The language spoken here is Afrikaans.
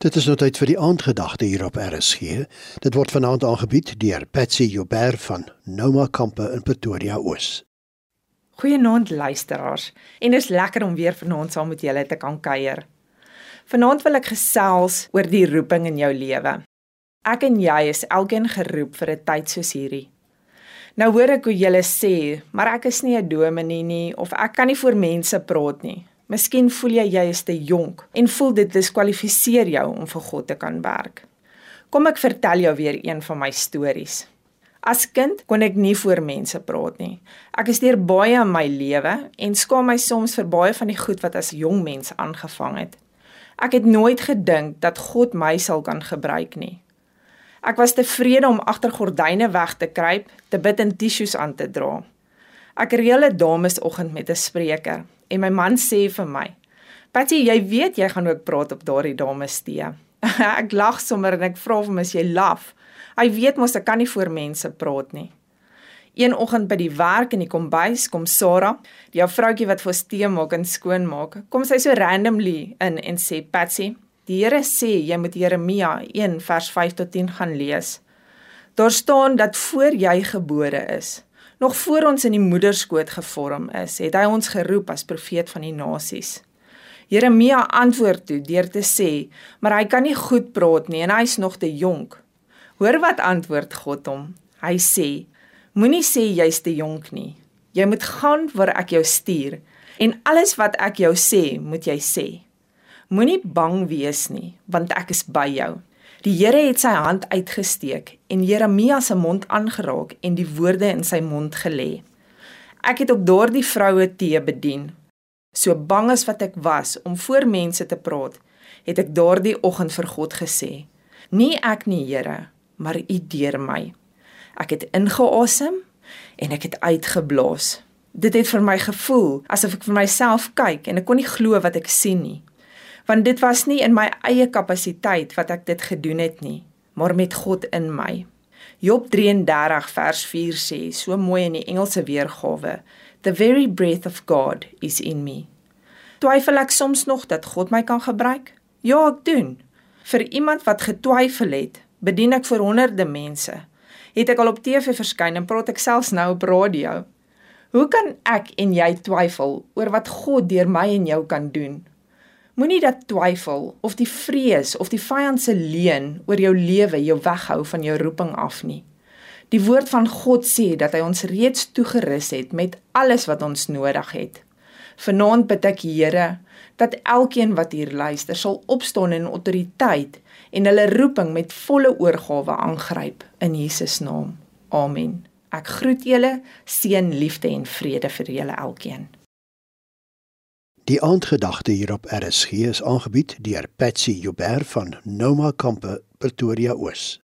Dit is nou tyd vir die aandgedagte hier op RSG. Dit word vanaand aangebied deur Patsy Joubert van Noma Kampe in Pretoria Oos. Goeienaand luisteraars. En dit is lekker om weer vanaand saam met julle te kan kuier. Vanaand wil ek gesels oor die roeping in jou lewe. Ek en jy is elkeen geroep vir 'n tyd soos hierdie. Nou hoor ek hoe julle sê, maar ek is nie 'n dominee nie of ek kan nie voor mense praat nie. Miskien voel jy jy is te jonk en voel dit diskwalifiseer jou om vir God te kan werk. Kom ek vertel jou weer een van my stories. As kind kon ek nie voor mense praat nie. Ek is deur baie in my lewe en skaam my soms vir baie van die goed wat as jong mens aangevang het. Ek het nooit gedink dat God my sal kan gebruik nie. Ek was tevrede om agter gordyne weg te kruip, te bid en tissues aan te dra. Ek reël 'n damesoggend met 'n spreker en my man sê vir my: "Patty, jy weet jy gaan ook praat op daardie damestee." ek lag sommer en ek vra hom as jy laf. Hy weet mos ek kan nie voor mense praat nie. Een oggend by die werk in die kombuis kom Sarah, die ou vroutjie wat vir tee maak en skoon maak. Kom sy so randomly in en sê: "Patsy, die Here sê jy moet Jeremia 1 vers 5 tot 10 gaan lees. Daar staan dat voor jy gebore is, Nog voor ons in die moederskoot gevorm is, het hy ons geroep as profeet van die nasies. Jeremia antwoord toe deur te sê, maar hy kan nie goed praat nie en hy's nog te jonk. Hoor wat antwoord God hom. Hy sê: Moenie sê jy's te jonk nie. Jy moet gaan waar ek jou stuur en alles wat ek jou sê, moet jy sê. Moenie bang wees nie, want ek is by jou. Die Here het sy hand uitgesteek en Jeremia se mond aangeraak en die woorde in sy mond gelê. Ek het op daardie vroue tee bedien. So bang as wat ek was om voor mense te praat, het ek daardie oggend vir God gesê: "Nie ek nie, Here, maar U deur my." Ek het ingeasem en ek het uitgeblaas. Dit het vir my gevoel asof ek vir myself kyk en ek kon nie glo wat ek sien nie want dit was nie in my eie kapasiteit wat ek dit gedoen het nie, maar met God in my. Job 33 vers 4 sê so mooi in die Engelse weergawe: The very breath of God is in me. Twyfel ek soms nog dat God my kan gebruik? Ja, ek doen. Vir iemand wat getwyfel het, bedien ek vir honderde mense. Het ek al op TV verskyn en praat ek selfs nou op radio. Hoe kan ek en jy twyfel oor wat God deur my en jou kan doen? Moenie dat twyfel of die vrees of die vyand se leuen oor jou lewe jou weghou van jou roeping af nie. Die woord van God sê dat hy ons reeds toegerus het met alles wat ons nodig het. Vanaand bid ek Here dat elkeen wat hier luister sal opstaan in autoriteit en hulle roeping met volle oorgawe aangryp in Jesus naam. Amen. Ek groet julle, seën, liefde en vrede vir julle elkeen. Die aandgedagte hier op RSG is aangebied deur Patsy Joubert van Noma Kampe Pretoria Oos.